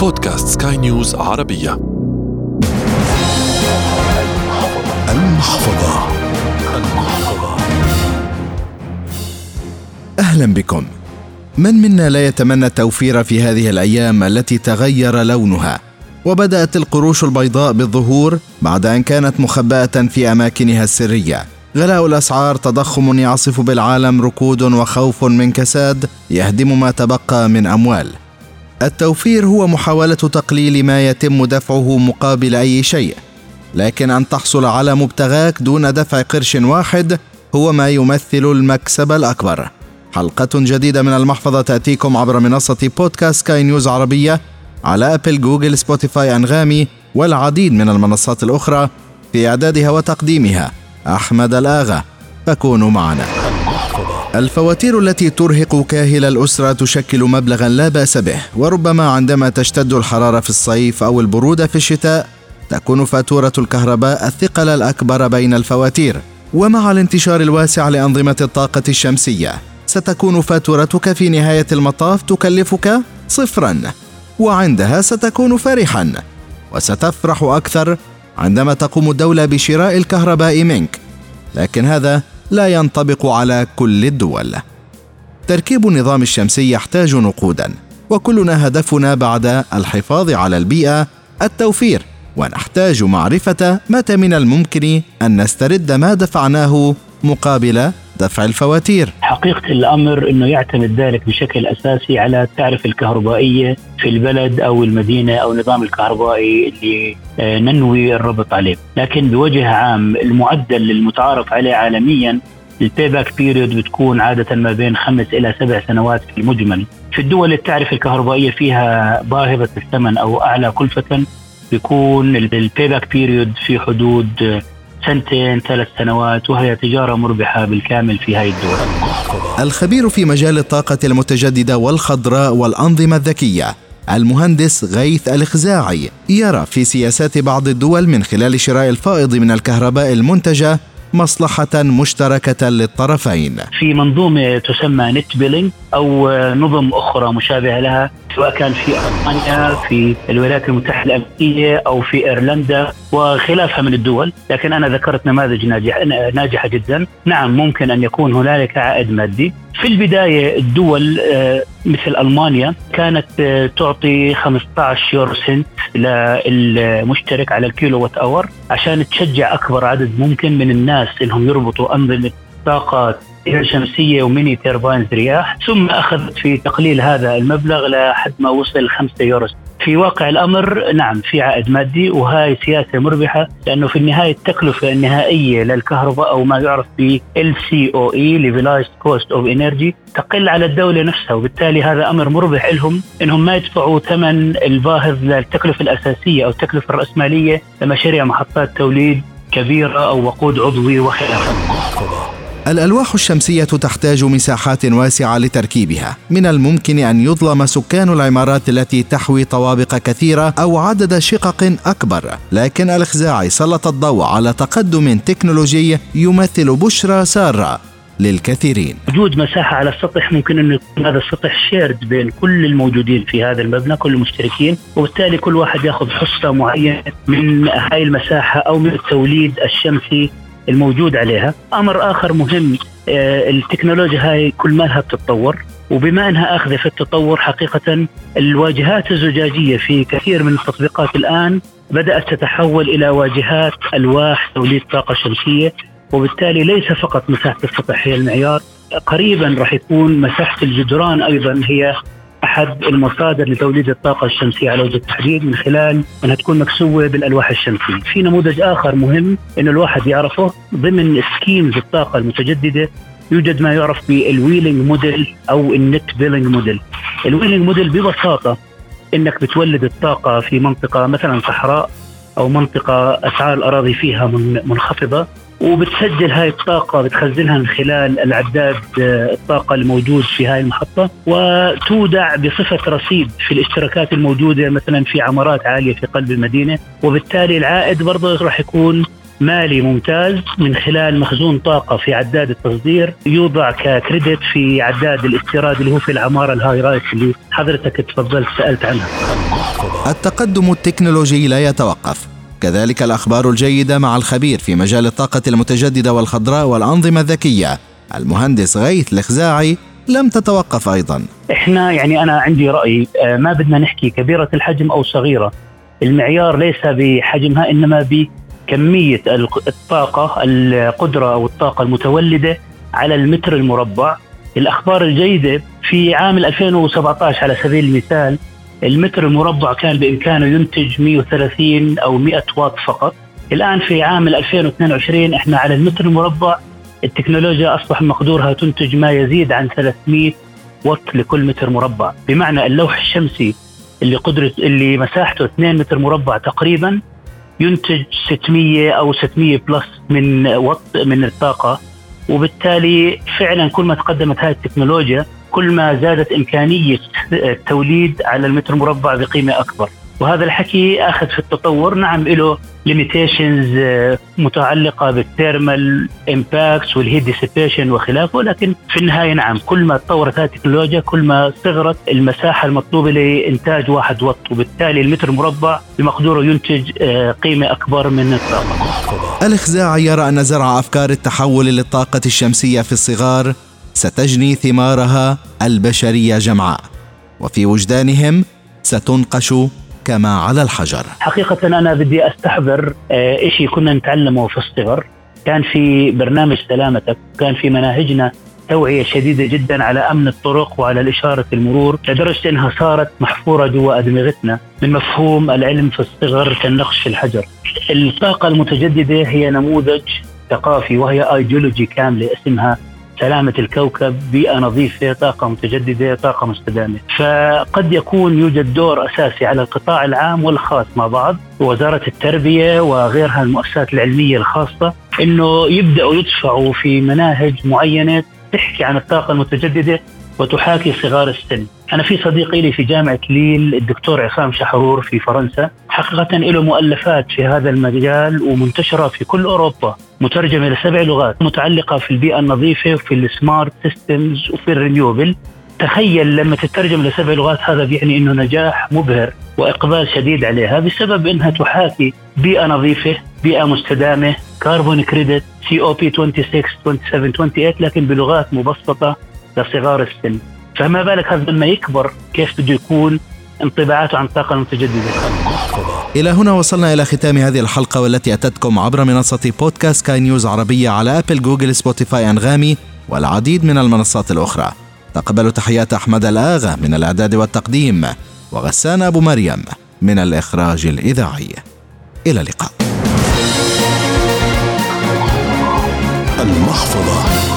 بودكاست سكاي نيوز عربية. المحفظة. المحفظة. أهلا بكم. من منا لا يتمنى التوفير في هذه الأيام التي تغير لونها؟ وبدأت القروش البيضاء بالظهور بعد أن كانت مخبأة في أماكنها السرية. غلاء الأسعار تضخم يعصف بالعالم ركود وخوف من كساد يهدم ما تبقى من أموال. التوفير هو محاولة تقليل ما يتم دفعه مقابل أي شيء لكن أن تحصل على مبتغاك دون دفع قرش واحد هو ما يمثل المكسب الأكبر. حلقة جديدة من المحفظة تأتيكم عبر منصة بودكاست سكاي نيوز عربية على أبل جوجل سبوتيفاي أنغامي والعديد من المنصات الأخرى في إعدادها وتقديمها. أحمد الآغا فكونوا معنا. الفواتير التي ترهق كاهل الأسرة تشكل مبلغا لا بأس به وربما عندما تشتد الحرارة في الصيف أو البرودة في الشتاء تكون فاتورة الكهرباء الثقل الأكبر بين الفواتير. ومع الانتشار الواسع لأنظمة الطاقة الشمسية ستكون فاتورتك في نهاية المطاف تكلفك صفرا. وعندها ستكون فرحا. وستفرح أكثر عندما تقوم الدولة بشراء الكهرباء منك. لكن هذا لا ينطبق على كل الدول. تركيب النظام الشمسي يحتاج نقودا وكلنا هدفنا بعد الحفاظ على البيئة التوفير ونحتاج معرفة متى من الممكن أن نسترد ما دفعناه مقابل دفع الفواتير. حقيقة الأمر أنه يعتمد ذلك بشكل أساسي على التعرفة الكهربائية في البلد أو المدينة أو النظام الكهربائي اللي آه، ننوي الربط عليه. لكن بوجه عام المعدل المتعارف عليه عالميا ال payback period بتكون عادة ما بين خمس إلى سبع سنوات في المجمل. في الدول التعرفة الكهربائية فيها باهظة الثمن أو أعلى كلفة بيكون ال payback period في حدود سنتين ثلاث سنوات وهي تجارة مربحة بالكامل في هذه الدول. الخبير في مجال الطاقة المتجددة والخضراء والأنظمة الذكية المهندس غيث الخزاعي يرى في سياسات بعض الدول من خلال شراء الفائض من الكهرباء المنتجة مصلحة مشتركة للطرفين. في منظومة تسمى net billing أو نظم أخرى مشابهة لها سواء كان في ألمانيا في الولايات المتحدة الأمريكية أو في إيرلندا وخلافها من الدول لكن أنا ذكرت نماذج ناجحة, ناجحة جدا. نعم ممكن أن يكون هنالك عائد مادي. في البداية الدول آه، مثل ألمانيا كانت آه، تعطي 15 يورو سنت للمشترك على الكيلو وات hour عشان تشجع أكبر عدد ممكن من الناس إنهم يربطوا أنظمة طاقات شمسية و mini turbines رياح ثم أخذت في تقليل هذا المبلغ لحد ما وصل 5 يورو في واقع الأمر نعم في عائد مادي وهاي سياسة مربحة لأنه في النهاية التكلفة النهائية للكهرباء أو ما يعرف ب LCOE levelized cost of energy تقل على الدولة نفسها وبالتالي هذا أمر مربح لهم إنهم ما يدفعوا ثمن الباهظ للتكلفة الأساسية أو التكلفة الرأسمالية لمشاريع محطات توليد كبيرة أو وقود عضوي وخلافه. الألواح الشمسية تحتاج مساحات واسعة لتركيبها. من الممكن أن يظلم سكان العمارات التي تحوي طوابق كثيرة أو عدد شقق أكبر. لكن الخزاعي سلط الضوء على تقدم تكنولوجي يمثل بشرى سارة للكثيرين. وجود مساحة على السطح ممكن أن يكون هذا السطح shared بين كل الموجودين في هذا المبنى كل المشتركين. وبالتالي كل واحد يأخذ حصة معينة من هاي المساحة أو من التوليد الشمسي الموجود عليها. أمر آخر مهم آه، التكنولوجيا هاي كل مالها بتتطور وبما أنها أخذة في التطور حقيقة الواجهات الزجاجية في كثير من التطبيقات الآن بدأت تتحول إلى واجهات ألواح توليد طاقة شمسية وبالتالي ليس فقط مساحة السطح هي المعيار. قريبا راح يكون مساحة الجدران أيضا هي أحد المصادر لتوليد الطاقة الشمسية على وجه التحديد من خلال أنها تكون مكسوة بالألواح الشمسية. في نموذج آخر مهم إنه الواحد يعرفه ضمن schemes الطاقة المتجددة يوجد ما يعرف بال wheeling model أو ال net billing model. ال wheeling model ببساطة إنك بتولد الطاقة في منطقة مثلا صحراء أو منطقة أسعار الأراضي فيها منخفضة وبتسجل هاي الطاقة بتخزنها من خلال العداد آه، الطاقة الموجود في هاي المحطة وتودع بصفة رصيد في الاشتراكات الموجودة مثلا في عمارات عالية في قلب المدينة وبالتالي العائد برضه راح يكون مالي ممتاز من خلال مخزون طاقة في عداد التصدير يوضع ك credit في عداد الاستيراد اللي هو في العمارة ال high rise اللي حضرتك تفضلت سألت عنها. التقدم التكنولوجي لا يتوقف كذلك الأخبار الجيدة مع الخبير في مجال الطاقة المتجددة والخضراء والأنظمة الذكية. المهندس غيث الخزاعي لم تتوقف أيضا. إحنا يعني أنا عندي رأي آه، ما بدنا نحكي كبيرة الحجم أو صغيرة. المعيار ليس بحجمها إنما بكمية الطاقة القدرة أو الطاقة المتولدة على المتر المربع. الأخبار الجيدة في عام 2017 على سبيل المثال المتر المربع كان بإمكانه ينتج 130 أو 100 واط فقط. الآن في عام 2022 إحنا على المتر المربع. التكنولوجيا أصبح مقدورها تنتج ما يزيد عن 300 واط لكل متر مربع. بمعنى اللوح الشمسي اللي قدرة اللي مساحته 2 متر مربع تقريبا ينتج 600 أو 600 plus من وات من الطاقة. وبالتالي فعلا كل ما تقدمت هذه التكنولوجيا كل ما زادت إمكانية التوليد على المتر مربع بقيمة أكبر وهذا الحكي آخذ في التطور نعم له limitations آه، متعلقة بال thermal impacts وال heat dissipation وخلافه لكن في النهاية نعم كل ما تطورت هذه التكنولوجيا كل ما صغرت المساحة المطلوبة لإنتاج واحد وات وبالتالي المتر المربع بمقدوره ينتج آه، قيمة أكبر من الطاقة. الخزاعي يرى أن زرع أفكار التحول للطاقة الشمسية في الصغار ستجني ثمارها البشريه جمعاء. وفي وجدانهم ستنقش كما على الحجر. حقيقة أنا بدي أستحضر آه، شيء كنا نتعلمه في الصغر. كان في برنامج سلامتك كان في مناهجنا توعية شديدة جدا على أمن الطرق وعلى الإشارة المرور لدرجة أنها صارت محفورة جوا أدمغتنا. من مفهوم العلم في الصغر كالنقش في الحجر. الطاقة المتجددة هي نموذج ثقافي وهي ايديولوجي كاملة اسمها سلامة الكوكب بيئة نظيفة طاقة متجددة طاقة مستدامة. فقد يكون يوجد دور أساسي على القطاع العام والخاص مع بعض وزارة التربية وغيرها المؤسسات العلمية الخاصة أنه يبدأوا يدفعوا في مناهج معينة تحكي عن الطاقة المتجددة وتحاكي صغار السن. أنا في صديقي لي في جامعة ليل الدكتور عصام شحرور في فرنسا. حقيقة له مؤلفات في هذا المجال ومنتشرة في كل أوروبا مترجمة لسبع لغات متعلقة في البيئة النظيفة وفي ال smart systems وفي ال renewable. تخيل لما تترجم لسبع لغات هذا بيعني إنه نجاح مبهر وإقبال شديد عليها بسبب إنها تحاكي بيئة نظيفة، بيئة مستدامة، carbon credit، COP 26 27 28 لكن بلغات مبسطة لصغار السن. فما بالك هذا لما يكبر كيف بده يكون انطباعاته عن الطاقه المتجددة. إلى هنا وصلنا إلى ختام هذه الحلقة والتي أتتكم عبر منصة بودكاست سكاي نيوز عربية على أبل جوجل سبوتيفاي أنغامي والعديد من المنصات الأخرى. تقبلوا تحيات أحمد الآغا من الإعداد والتقديم وغسان أبو مريم من الإخراج الإذاعي. إلى اللقاء. المحفظة.